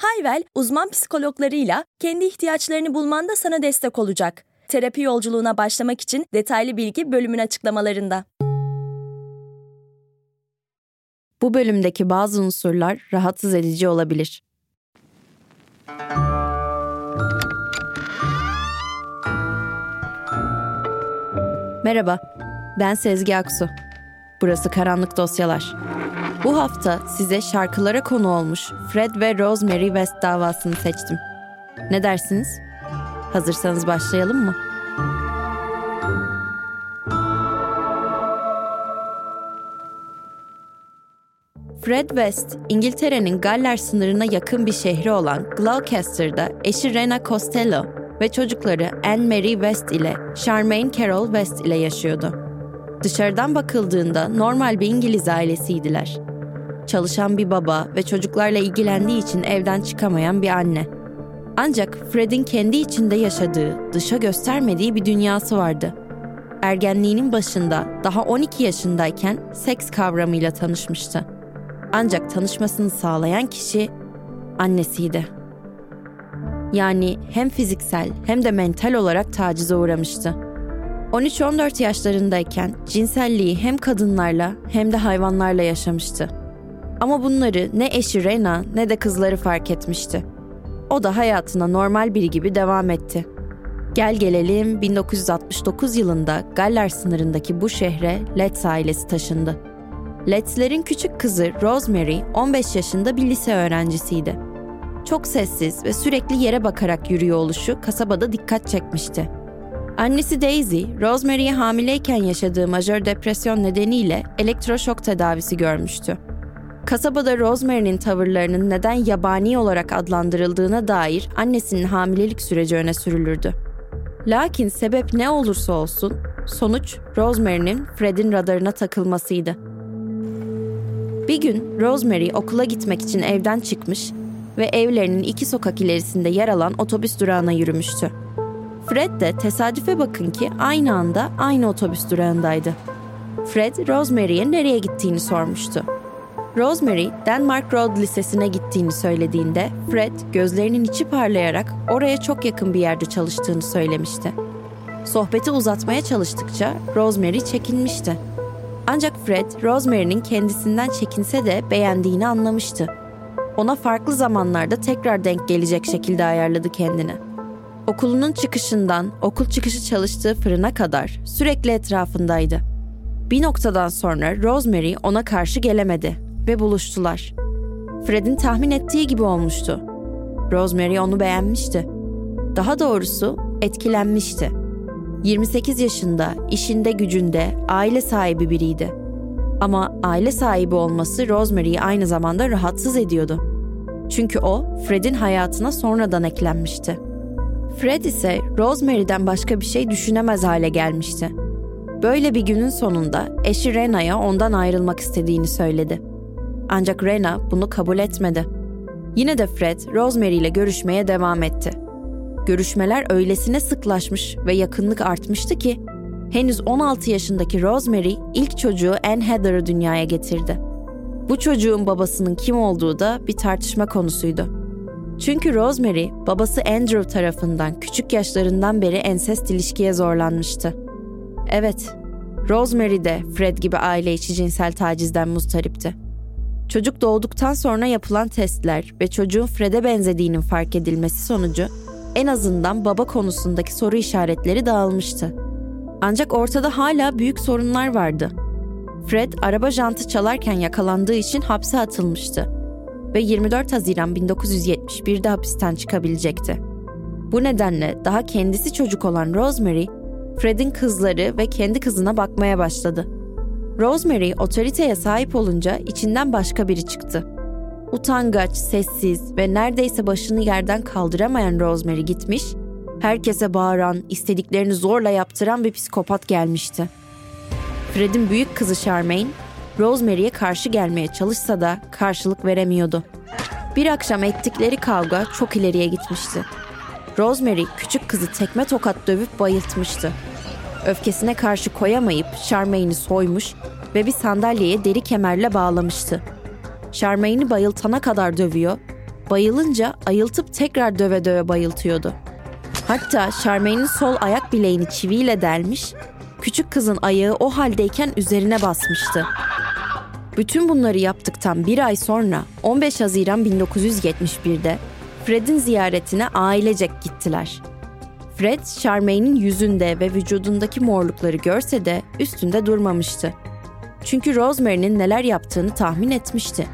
Hayvel, uzman psikologlarıyla kendi ihtiyaçlarını bulmanda sana destek olacak. Terapi yolculuğuna başlamak için detaylı bilgi bölümün açıklamalarında. Bu bölümdeki bazı unsurlar rahatsız edici olabilir. Merhaba, ben Sezgi Aksu. Burası Karanlık Dosyalar. Bu hafta size şarkılara konu olmuş Fred ve Rosemary West davasını seçtim. Ne dersiniz? Hazırsanız başlayalım mı? Fred West, İngiltere'nin Galler sınırına yakın bir şehri olan Gloucester'da eşi Rena Costello ve çocukları Anne Mary West ile Charmaine Carol West ile yaşıyordu. Dışarıdan bakıldığında normal bir İngiliz ailesiydiler. Çalışan bir baba ve çocuklarla ilgilendiği için evden çıkamayan bir anne. Ancak Fred'in kendi içinde yaşadığı, dışa göstermediği bir dünyası vardı. Ergenliğinin başında daha 12 yaşındayken seks kavramıyla tanışmıştı. Ancak tanışmasını sağlayan kişi annesiydi. Yani hem fiziksel hem de mental olarak tacize uğramıştı. 13-14 yaşlarındayken cinselliği hem kadınlarla hem de hayvanlarla yaşamıştı. Ama bunları ne eşi Rena ne de kızları fark etmişti. O da hayatına normal biri gibi devam etti. Gel gelelim 1969 yılında Galler sınırındaki bu şehre Letts ailesi taşındı. Letts'lerin küçük kızı Rosemary 15 yaşında bir lise öğrencisiydi. Çok sessiz ve sürekli yere bakarak yürüyor oluşu kasabada dikkat çekmişti. Annesi Daisy, Rosemary'e hamileyken yaşadığı majör depresyon nedeniyle elektroşok tedavisi görmüştü. Kasabada Rosemary'nin tavırlarının neden yabani olarak adlandırıldığına dair annesinin hamilelik süreci öne sürülürdü. Lakin sebep ne olursa olsun, sonuç Rosemary'nin Fred'in radarına takılmasıydı. Bir gün Rosemary okula gitmek için evden çıkmış ve evlerinin iki sokak ilerisinde yer alan otobüs durağına yürümüştü. Fred de tesadüfe bakın ki aynı anda aynı otobüs durağındaydı. Fred, Rosemary'e nereye gittiğini sormuştu. Rosemary, Denmark Road Lisesi'ne gittiğini söylediğinde Fred gözlerinin içi parlayarak oraya çok yakın bir yerde çalıştığını söylemişti. Sohbeti uzatmaya çalıştıkça Rosemary çekinmişti. Ancak Fred, Rosemary'nin kendisinden çekinse de beğendiğini anlamıştı. Ona farklı zamanlarda tekrar denk gelecek şekilde ayarladı kendini. Okulunun çıkışından okul çıkışı çalıştığı fırına kadar sürekli etrafındaydı. Bir noktadan sonra Rosemary ona karşı gelemedi ve buluştular. Fred'in tahmin ettiği gibi olmuştu. Rosemary onu beğenmişti. Daha doğrusu etkilenmişti. 28 yaşında, işinde gücünde, aile sahibi biriydi. Ama aile sahibi olması Rosemary'yi aynı zamanda rahatsız ediyordu. Çünkü o, Fred'in hayatına sonradan eklenmişti. Fred ise Rosemary'den başka bir şey düşünemez hale gelmişti. Böyle bir günün sonunda eşi Rena'ya ondan ayrılmak istediğini söyledi. Ancak Rena bunu kabul etmedi. Yine de Fred, Rosemary ile görüşmeye devam etti. Görüşmeler öylesine sıklaşmış ve yakınlık artmıştı ki henüz 16 yaşındaki Rosemary ilk çocuğu Anne Heather'ı dünyaya getirdi. Bu çocuğun babasının kim olduğu da bir tartışma konusuydu. Çünkü Rosemary babası Andrew tarafından küçük yaşlarından beri ensest ilişkiye zorlanmıştı. Evet, Rosemary de Fred gibi aile içi cinsel tacizden muzdaripti. Çocuk doğduktan sonra yapılan testler ve çocuğun Fred'e benzediğinin fark edilmesi sonucu en azından baba konusundaki soru işaretleri dağılmıştı. Ancak ortada hala büyük sorunlar vardı. Fred araba jantı çalarken yakalandığı için hapse atılmıştı ve 24 Haziran 1971'de hapisten çıkabilecekti. Bu nedenle daha kendisi çocuk olan Rosemary, Fred'in kızları ve kendi kızına bakmaya başladı. Rosemary otoriteye sahip olunca içinden başka biri çıktı. Utangaç, sessiz ve neredeyse başını yerden kaldıramayan Rosemary gitmiş, Herkese bağıran, istediklerini zorla yaptıran bir psikopat gelmişti. Fred'in büyük kızı Charmaine, Rosemary'e karşı gelmeye çalışsa da karşılık veremiyordu. Bir akşam ettikleri kavga çok ileriye gitmişti. Rosemary küçük kızı tekme tokat dövüp bayıltmıştı. Öfkesine karşı koyamayıp Charmaine'i soymuş ve bir sandalyeye deri kemerle bağlamıştı. Charmaine'i bayıltana kadar dövüyor, bayılınca ayıltıp tekrar döve döve bayıltıyordu. Hatta Charmaine'in sol ayak bileğini çiviyle delmiş, küçük kızın ayağı o haldeyken üzerine basmıştı. Bütün bunları yaptıktan bir ay sonra 15 Haziran 1971'de Fred'in ziyaretine ailecek gittiler. Fred, Charmaine'in yüzünde ve vücudundaki morlukları görse de üstünde durmamıştı. Çünkü Rosemary'nin neler yaptığını tahmin etmişti.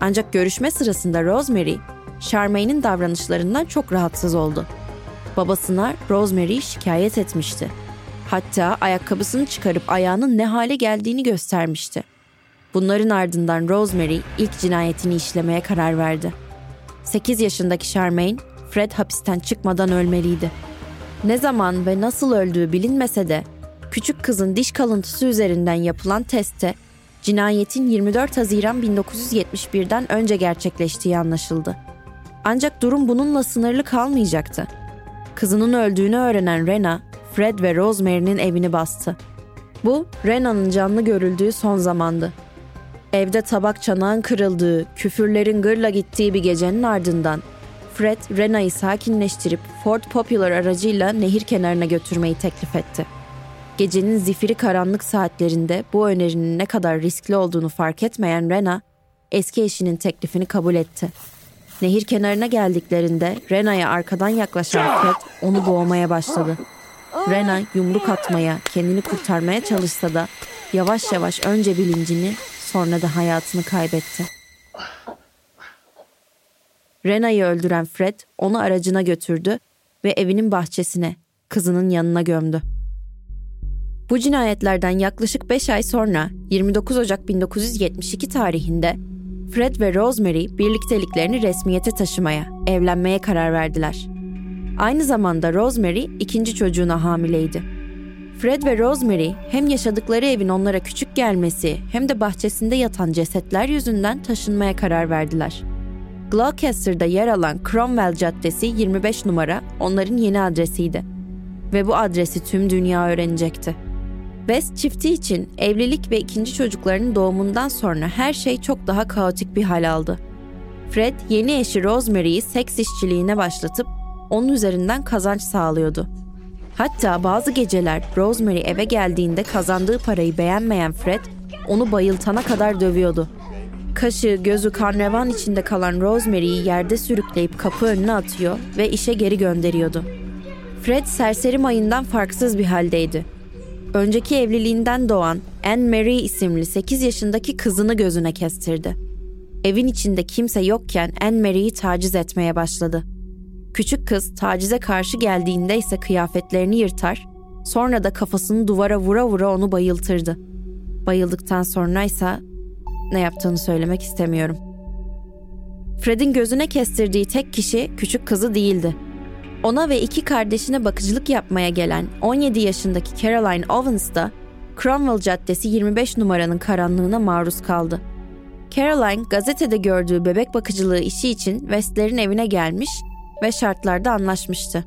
Ancak görüşme sırasında Rosemary, Charmaine'in davranışlarından çok rahatsız oldu. Babasına Rosemary'i şikayet etmişti. Hatta ayakkabısını çıkarıp ayağının ne hale geldiğini göstermişti. Bunların ardından Rosemary ilk cinayetini işlemeye karar verdi. 8 yaşındaki Charmaine, Fred hapisten çıkmadan ölmeliydi. Ne zaman ve nasıl öldüğü bilinmese de küçük kızın diş kalıntısı üzerinden yapılan testte cinayetin 24 Haziran 1971'den önce gerçekleştiği anlaşıldı. Ancak durum bununla sınırlı kalmayacaktı. Kızının öldüğünü öğrenen Rena, Fred ve Rosemary'nin evini bastı. Bu, Rena'nın canlı görüldüğü son zamandı. Evde tabak çanağın kırıldığı, küfürlerin gırla gittiği bir gecenin ardından Fred, Rena'yı sakinleştirip Ford Popular aracıyla nehir kenarına götürmeyi teklif etti. Gecenin zifiri karanlık saatlerinde bu önerinin ne kadar riskli olduğunu fark etmeyen Rena, eski eşinin teklifini kabul etti. Nehir kenarına geldiklerinde Rena'ya arkadan yaklaşan Fred onu boğmaya başladı. Rena yumruk atmaya, kendini kurtarmaya çalışsa da yavaş yavaş önce bilincini sonra da hayatını kaybetti. Rena'yı öldüren Fred onu aracına götürdü ve evinin bahçesine, kızının yanına gömdü. Bu cinayetlerden yaklaşık 5 ay sonra 29 Ocak 1972 tarihinde Fred ve Rosemary birlikteliklerini resmiyete taşımaya, evlenmeye karar verdiler. Aynı zamanda Rosemary ikinci çocuğuna hamileydi. Fred ve Rosemary hem yaşadıkları evin onlara küçük gelmesi hem de bahçesinde yatan cesetler yüzünden taşınmaya karar verdiler. Gloucester'da yer alan Cromwell Caddesi 25 numara onların yeni adresiydi. Ve bu adresi tüm dünya öğrenecekti. West çifti için evlilik ve ikinci çocuklarının doğumundan sonra her şey çok daha kaotik bir hal aldı. Fred yeni eşi Rosemary'yi seks işçiliğine başlatıp onun üzerinden kazanç sağlıyordu. Hatta bazı geceler Rosemary eve geldiğinde kazandığı parayı beğenmeyen Fred onu bayıltana kadar dövüyordu. Kaşı, gözü karnevan içinde kalan Rosemary'yi yerde sürükleyip kapı önüne atıyor ve işe geri gönderiyordu. Fred serseri mayından farksız bir haldeydi. Önceki evliliğinden doğan Anne Mary isimli 8 yaşındaki kızını gözüne kestirdi. Evin içinde kimse yokken Anne Mary'yi taciz etmeye başladı. Küçük kız tacize karşı geldiğinde ise kıyafetlerini yırtar, sonra da kafasını duvara vura vura onu bayıltırdı. Bayıldıktan sonra ise ne yaptığını söylemek istemiyorum. Fred'in gözüne kestirdiği tek kişi küçük kızı değildi. Ona ve iki kardeşine bakıcılık yapmaya gelen 17 yaşındaki Caroline Owens da Cromwell Caddesi 25 numaranın karanlığına maruz kaldı. Caroline gazetede gördüğü bebek bakıcılığı işi için West'lerin evine gelmiş ve şartlarda anlaşmıştı.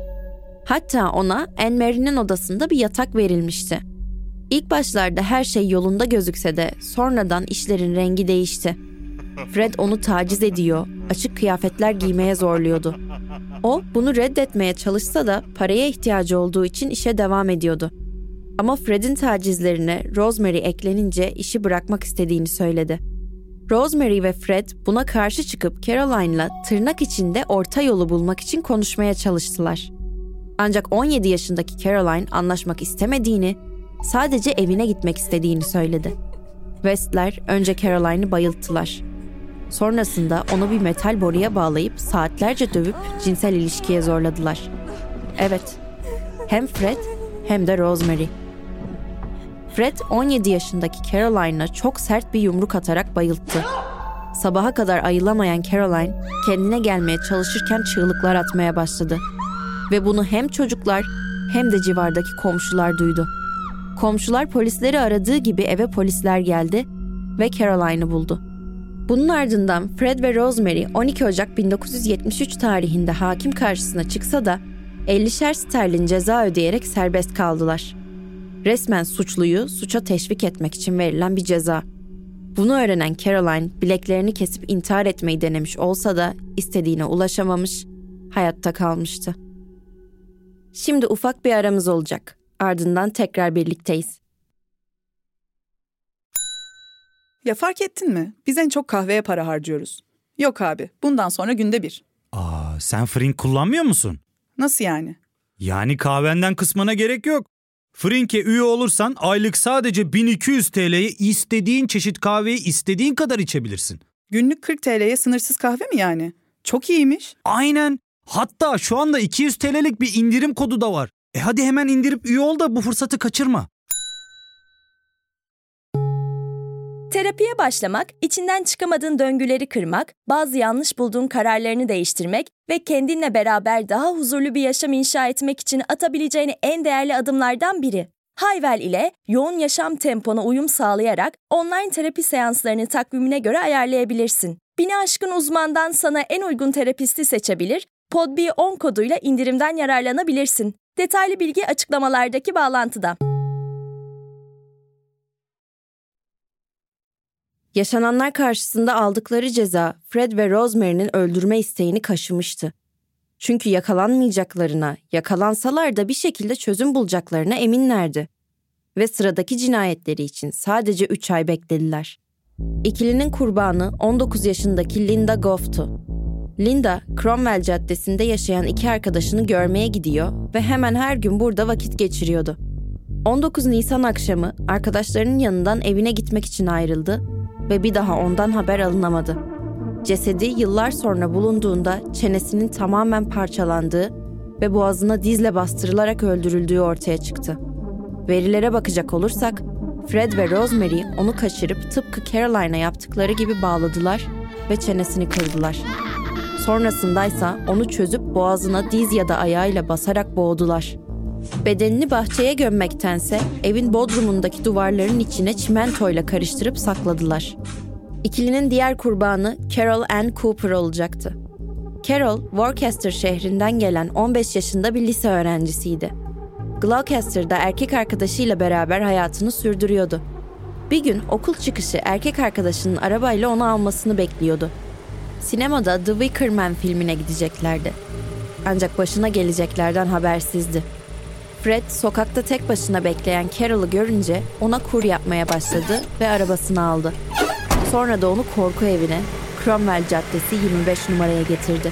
Hatta ona Anne Mary'nin odasında bir yatak verilmişti. İlk başlarda her şey yolunda gözükse de sonradan işlerin rengi değişti. Fred onu taciz ediyor, açık kıyafetler giymeye zorluyordu. O bunu reddetmeye çalışsa da paraya ihtiyacı olduğu için işe devam ediyordu. Ama Fred'in tacizlerine Rosemary eklenince işi bırakmak istediğini söyledi. Rosemary ve Fred buna karşı çıkıp Caroline'la tırnak içinde orta yolu bulmak için konuşmaya çalıştılar. Ancak 17 yaşındaki Caroline anlaşmak istemediğini, sadece evine gitmek istediğini söyledi. Westler önce Caroline'ı bayılttılar. Sonrasında onu bir metal boruya bağlayıp saatlerce dövüp cinsel ilişkiye zorladılar. Evet, hem Fred hem de Rosemary. Fred 17 yaşındaki Caroline'a çok sert bir yumruk atarak bayılttı. Sabaha kadar ayılamayan Caroline kendine gelmeye çalışırken çığlıklar atmaya başladı. Ve bunu hem çocuklar hem de civardaki komşular duydu. Komşular polisleri aradığı gibi eve polisler geldi ve Caroline'ı buldu. Bunun ardından Fred ve Rosemary 12 Ocak 1973 tarihinde hakim karşısına çıksa da 50'şer sterlin ceza ödeyerek serbest kaldılar. Resmen suçluyu suça teşvik etmek için verilen bir ceza. Bunu öğrenen Caroline bileklerini kesip intihar etmeyi denemiş olsa da istediğine ulaşamamış, hayatta kalmıştı. Şimdi ufak bir aramız olacak. Ardından tekrar birlikteyiz. Ya fark ettin mi? Biz en çok kahveye para harcıyoruz. Yok abi, bundan sonra günde bir. Aa, sen Frink kullanmıyor musun? Nasıl yani? Yani kahvenden kısmına gerek yok. Frink'e üye olursan aylık sadece 1200 TL'ye istediğin çeşit kahveyi istediğin kadar içebilirsin. Günlük 40 TL'ye sınırsız kahve mi yani? Çok iyiymiş. Aynen. Hatta şu anda 200 TL'lik bir indirim kodu da var. E hadi hemen indirip üye ol da bu fırsatı kaçırma. Terapiye başlamak, içinden çıkamadığın döngüleri kırmak, bazı yanlış bulduğun kararlarını değiştirmek ve kendinle beraber daha huzurlu bir yaşam inşa etmek için atabileceğin en değerli adımlardan biri. Hayvel ile yoğun yaşam tempona uyum sağlayarak online terapi seanslarını takvimine göre ayarlayabilirsin. Bini aşkın uzmandan sana en uygun terapisti seçebilir, PodB10 koduyla indirimden yararlanabilirsin. Detaylı bilgi açıklamalardaki bağlantıda. Yaşananlar karşısında aldıkları ceza Fred ve Rosemary'nin öldürme isteğini kaşımıştı. Çünkü yakalanmayacaklarına, yakalansalar da bir şekilde çözüm bulacaklarına eminlerdi. Ve sıradaki cinayetleri için sadece 3 ay beklediler. İkilinin kurbanı 19 yaşındaki Linda Goff'tu. Linda, Cromwell Caddesi'nde yaşayan iki arkadaşını görmeye gidiyor ve hemen her gün burada vakit geçiriyordu. 19 Nisan akşamı arkadaşlarının yanından evine gitmek için ayrıldı ve bir daha ondan haber alınamadı. Cesedi yıllar sonra bulunduğunda çenesinin tamamen parçalandığı ve boğazına dizle bastırılarak öldürüldüğü ortaya çıktı. Verilere bakacak olursak, Fred ve Rosemary onu kaçırıp tıpkı Caroline'a yaptıkları gibi bağladılar ve çenesini kırdılar. Sonrasındaysa onu çözüp boğazına diz ya da ayağıyla basarak boğdular. Bedenini bahçeye gömmektense evin bodrumundaki duvarların içine çimentoyla karıştırıp sakladılar. İkilinin diğer kurbanı Carol Ann Cooper olacaktı. Carol, Worcester şehrinden gelen 15 yaşında bir lise öğrencisiydi. Gloucester'da erkek arkadaşıyla beraber hayatını sürdürüyordu. Bir gün okul çıkışı erkek arkadaşının arabayla onu almasını bekliyordu. Sinemada The Wicker Man filmine gideceklerdi. Ancak başına geleceklerden habersizdi. Fred sokakta tek başına bekleyen Carol'ı görünce ona kur yapmaya başladı ve arabasını aldı. Sonra da onu korku evine, Cromwell Caddesi 25 numaraya getirdi.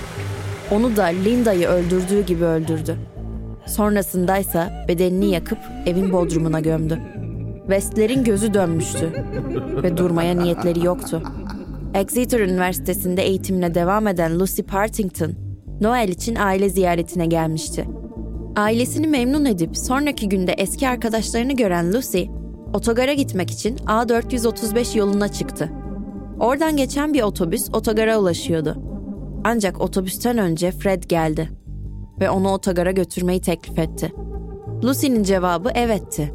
Onu da Linda'yı öldürdüğü gibi öldürdü. Sonrasındaysa bedenini yakıp evin bodrumuna gömdü. Westler'in gözü dönmüştü ve durmaya niyetleri yoktu. Exeter Üniversitesi'nde eğitimine devam eden Lucy Partington, Noel için aile ziyaretine gelmişti. Ailesini memnun edip sonraki günde eski arkadaşlarını gören Lucy, otogara gitmek için A435 yoluna çıktı. Oradan geçen bir otobüs otogara ulaşıyordu. Ancak otobüsten önce Fred geldi ve onu otogara götürmeyi teklif etti. Lucy'nin cevabı evetti.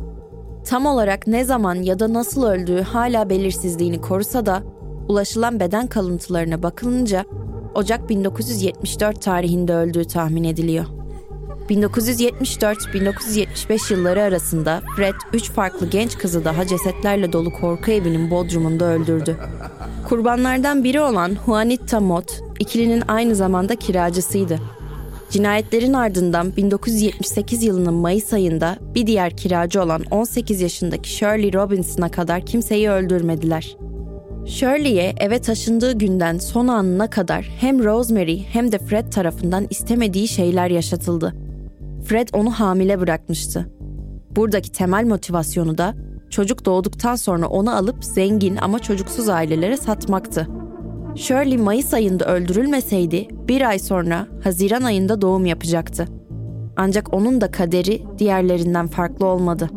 Tam olarak ne zaman ya da nasıl öldüğü hala belirsizliğini korusa da ulaşılan beden kalıntılarına bakılınca Ocak 1974 tarihinde öldüğü tahmin ediliyor. 1974-1975 yılları arasında Fred üç farklı genç kızı daha cesetlerle dolu korku evinin bodrumunda öldürdü. Kurbanlardan biri olan Juanita Mott, ikilinin aynı zamanda kiracısıydı. Cinayetlerin ardından 1978 yılının Mayıs ayında bir diğer kiracı olan 18 yaşındaki Shirley Robinson'a kadar kimseyi öldürmediler. Shirley'e eve taşındığı günden son anına kadar hem Rosemary hem de Fred tarafından istemediği şeyler yaşatıldı. Fred onu hamile bırakmıştı. Buradaki temel motivasyonu da çocuk doğduktan sonra onu alıp zengin ama çocuksuz ailelere satmaktı. Shirley Mayıs ayında öldürülmeseydi bir ay sonra Haziran ayında doğum yapacaktı. Ancak onun da kaderi diğerlerinden farklı olmadı.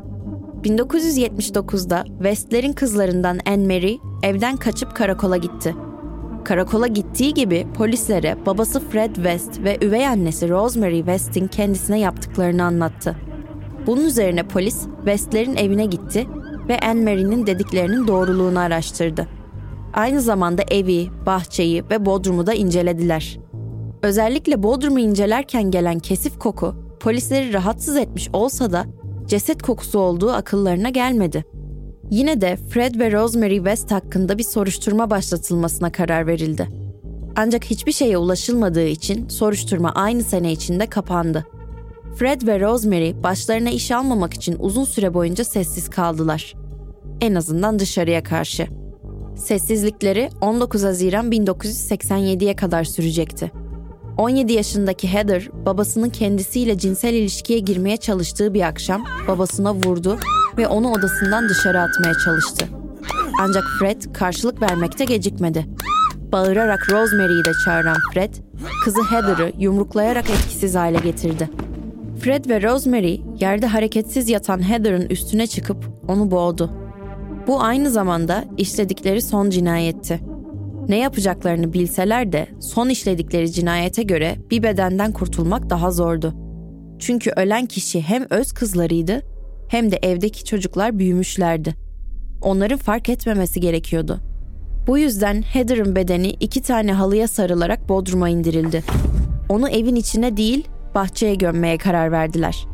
1979'da Westler'in kızlarından Anne Mary evden kaçıp karakola gitti. Karakola gittiği gibi polislere babası Fred West ve üvey annesi Rosemary West'in kendisine yaptıklarını anlattı. Bunun üzerine polis West'lerin evine gitti ve Anne Mary'nin dediklerinin doğruluğunu araştırdı. Aynı zamanda evi, bahçeyi ve bodrumu da incelediler. Özellikle bodrumu incelerken gelen kesif koku polisleri rahatsız etmiş olsa da ceset kokusu olduğu akıllarına gelmedi. Yine de Fred ve Rosemary West hakkında bir soruşturma başlatılmasına karar verildi. Ancak hiçbir şeye ulaşılmadığı için soruşturma aynı sene içinde kapandı. Fred ve Rosemary başlarına iş almamak için uzun süre boyunca sessiz kaldılar. En azından dışarıya karşı. Sessizlikleri 19 Haziran 1987'ye kadar sürecekti. 17 yaşındaki Heather, babasının kendisiyle cinsel ilişkiye girmeye çalıştığı bir akşam babasına vurdu ve onu odasından dışarı atmaya çalıştı. Ancak Fred karşılık vermekte gecikmedi. Bağırarak Rosemary'yi de çağıran Fred, kızı Heather'ı yumruklayarak etkisiz hale getirdi. Fred ve Rosemary yerde hareketsiz yatan Heather'ın üstüne çıkıp onu boğdu. Bu aynı zamanda işledikleri son cinayetti. Ne yapacaklarını bilseler de son işledikleri cinayete göre bir bedenden kurtulmak daha zordu. Çünkü ölen kişi hem öz kızlarıydı hem de evdeki çocuklar büyümüşlerdi. Onların fark etmemesi gerekiyordu. Bu yüzden Heather'ın bedeni iki tane halıya sarılarak bodruma indirildi. Onu evin içine değil, bahçeye gömmeye karar verdiler.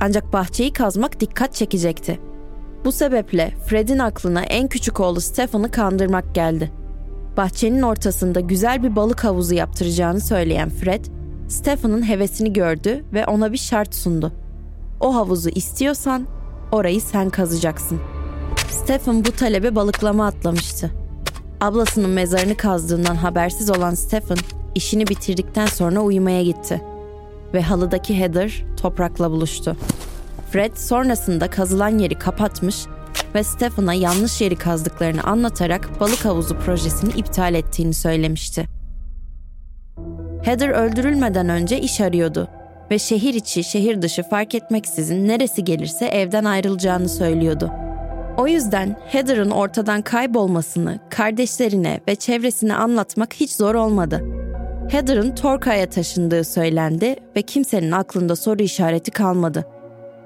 Ancak bahçeyi kazmak dikkat çekecekti. Bu sebeple Fred'in aklına en küçük oğlu Stephen'ı kandırmak geldi. Bahçenin ortasında güzel bir balık havuzu yaptıracağını söyleyen Fred, Stephen'ın hevesini gördü ve ona bir şart sundu. O havuzu istiyorsan orayı sen kazacaksın. Stephen bu talebe balıklama atlamıştı. Ablasının mezarını kazdığından habersiz olan Stephen işini bitirdikten sonra uyumaya gitti. Ve halıdaki Heather toprakla buluştu. Fred sonrasında kazılan yeri kapatmış ve Stephen'a yanlış yeri kazdıklarını anlatarak balık havuzu projesini iptal ettiğini söylemişti. Heather öldürülmeden önce iş arıyordu ve şehir içi, şehir dışı fark etmeksizin neresi gelirse evden ayrılacağını söylüyordu. O yüzden Heather'ın ortadan kaybolmasını kardeşlerine ve çevresine anlatmak hiç zor olmadı. Heather'ın Torkay'a taşındığı söylendi ve kimsenin aklında soru işareti kalmadı.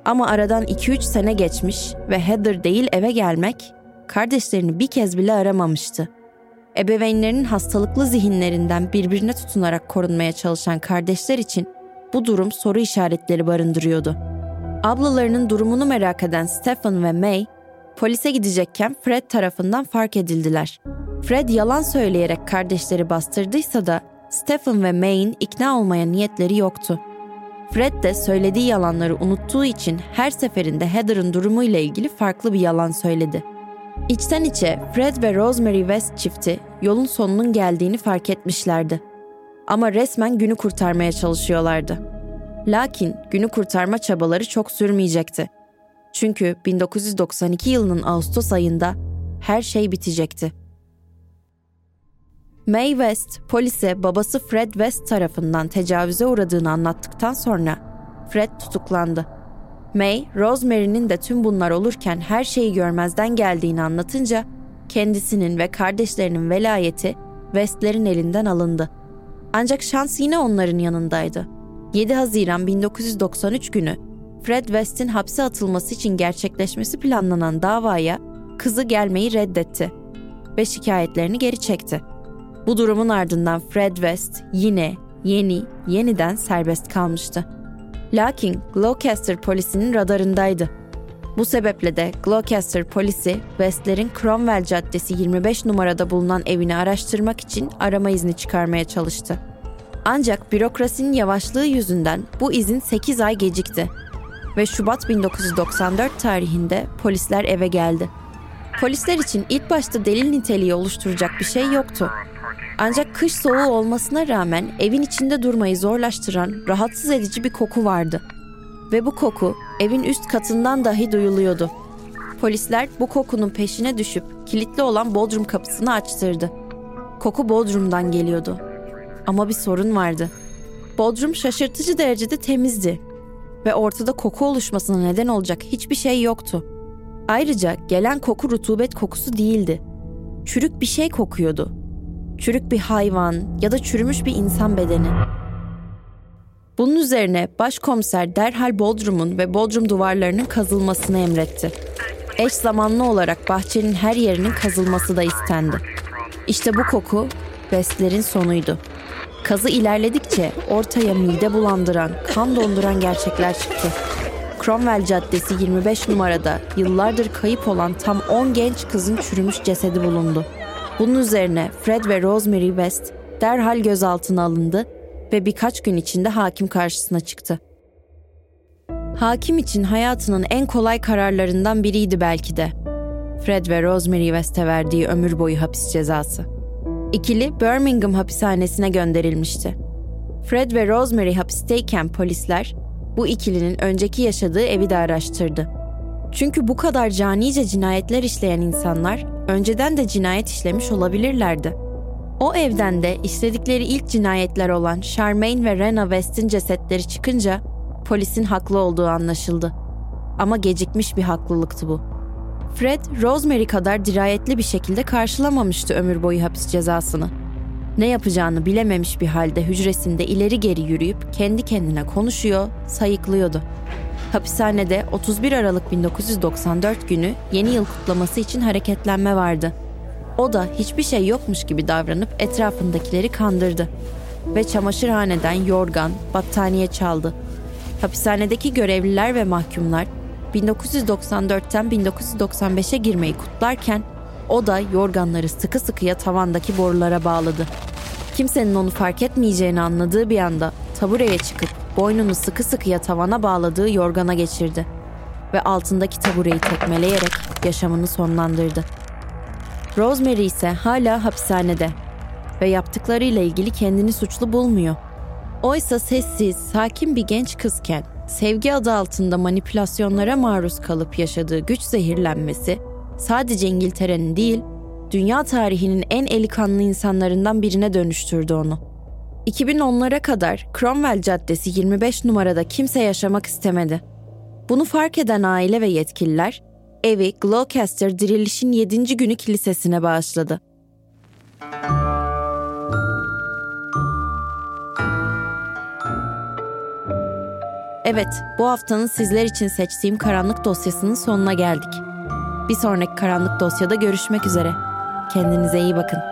Ama aradan 2-3 sene geçmiş ve Heather değil eve gelmek, kardeşlerini bir kez bile aramamıştı. Ebeveynlerinin hastalıklı zihinlerinden birbirine tutunarak korunmaya çalışan kardeşler için bu durum soru işaretleri barındırıyordu. Ablalarının durumunu merak eden Stephen ve May, polise gidecekken Fred tarafından fark edildiler. Fred yalan söyleyerek kardeşleri bastırdıysa da Stephen ve May'in ikna olmaya niyetleri yoktu. Fred de söylediği yalanları unuttuğu için her seferinde Heather'ın durumuyla ilgili farklı bir yalan söyledi. İçten içe Fred ve Rosemary West çifti yolun sonunun geldiğini fark etmişlerdi. Ama resmen günü kurtarmaya çalışıyorlardı. Lakin günü kurtarma çabaları çok sürmeyecekti. Çünkü 1992 yılının Ağustos ayında her şey bitecekti. May West polise babası Fred West tarafından tecavüze uğradığını anlattıktan sonra Fred tutuklandı. May, Rosemary'nin de tüm bunlar olurken her şeyi görmezden geldiğini anlatınca kendisinin ve kardeşlerinin velayeti West'lerin elinden alındı. Ancak şans yine onların yanındaydı. 7 Haziran 1993 günü Fred West'in hapse atılması için gerçekleşmesi planlanan davaya kızı gelmeyi reddetti ve şikayetlerini geri çekti. Bu durumun ardından Fred West yine yeni yeniden serbest kalmıştı. Lakin Gloucester polisinin radarındaydı. Bu sebeple de Gloucester polisi West'lerin Cromwell Caddesi 25 numarada bulunan evini araştırmak için arama izni çıkarmaya çalıştı. Ancak bürokrasinin yavaşlığı yüzünden bu izin 8 ay gecikti ve Şubat 1994 tarihinde polisler eve geldi. Polisler için ilk başta delil niteliği oluşturacak bir şey yoktu. Ancak kış soğuğu olmasına rağmen evin içinde durmayı zorlaştıran rahatsız edici bir koku vardı. Ve bu koku evin üst katından dahi duyuluyordu. Polisler bu kokunun peşine düşüp kilitli olan bodrum kapısını açtırdı. Koku bodrumdan geliyordu. Ama bir sorun vardı. Bodrum şaşırtıcı derecede temizdi ve ortada koku oluşmasına neden olacak hiçbir şey yoktu. Ayrıca gelen koku rutubet kokusu değildi. Çürük bir şey kokuyordu çürük bir hayvan ya da çürümüş bir insan bedeni. Bunun üzerine başkomiser derhal Bodrum'un ve Bodrum duvarlarının kazılmasını emretti. Eş zamanlı olarak bahçenin her yerinin kazılması da istendi. İşte bu koku West'lerin sonuydu. Kazı ilerledikçe ortaya mide bulandıran, kan donduran gerçekler çıktı. Cromwell Caddesi 25 numarada yıllardır kayıp olan tam 10 genç kızın çürümüş cesedi bulundu. Bunun üzerine Fred ve Rosemary West derhal gözaltına alındı ve birkaç gün içinde hakim karşısına çıktı. Hakim için hayatının en kolay kararlarından biriydi belki de. Fred ve Rosemary West'e verdiği ömür boyu hapis cezası. İkili Birmingham hapishanesine gönderilmişti. Fred ve Rosemary hapisteyken polisler bu ikilinin önceki yaşadığı evi de araştırdı. Çünkü bu kadar canice cinayetler işleyen insanlar önceden de cinayet işlemiş olabilirlerdi. O evden de işledikleri ilk cinayetler olan Charmaine ve Rena West'in cesetleri çıkınca polisin haklı olduğu anlaşıldı. Ama gecikmiş bir haklılıktı bu. Fred, Rosemary kadar dirayetli bir şekilde karşılamamıştı ömür boyu hapis cezasını. Ne yapacağını bilememiş bir halde hücresinde ileri geri yürüyüp kendi kendine konuşuyor, sayıklıyordu. Hapishanede 31 Aralık 1994 günü yeni yıl kutlaması için hareketlenme vardı. O da hiçbir şey yokmuş gibi davranıp etrafındakileri kandırdı. Ve çamaşırhaneden yorgan, battaniye çaldı. Hapishanedeki görevliler ve mahkumlar 1994'ten 1995'e girmeyi kutlarken o da yorganları sıkı sıkıya tavandaki borulara bağladı. Kimsenin onu fark etmeyeceğini anladığı bir anda tabureye çıkıp boynunu sıkı sıkıya tavana bağladığı yorgana geçirdi ve altındaki tabureyi tekmeleyerek yaşamını sonlandırdı. Rosemary ise hala hapishanede ve yaptıklarıyla ilgili kendini suçlu bulmuyor. Oysa sessiz, sakin bir genç kızken sevgi adı altında manipülasyonlara maruz kalıp yaşadığı güç zehirlenmesi sadece İngiltere'nin değil, dünya tarihinin en eli kanlı insanlarından birine dönüştürdü onu. 2010'lara kadar Cromwell Caddesi 25 numarada kimse yaşamak istemedi. Bunu fark eden aile ve yetkililer evi Gloucester Diriliş'in 7. günü kilisesine bağışladı. Evet, bu haftanın sizler için seçtiğim karanlık dosyasının sonuna geldik. Bir sonraki karanlık dosyada görüşmek üzere. Kendinize iyi bakın.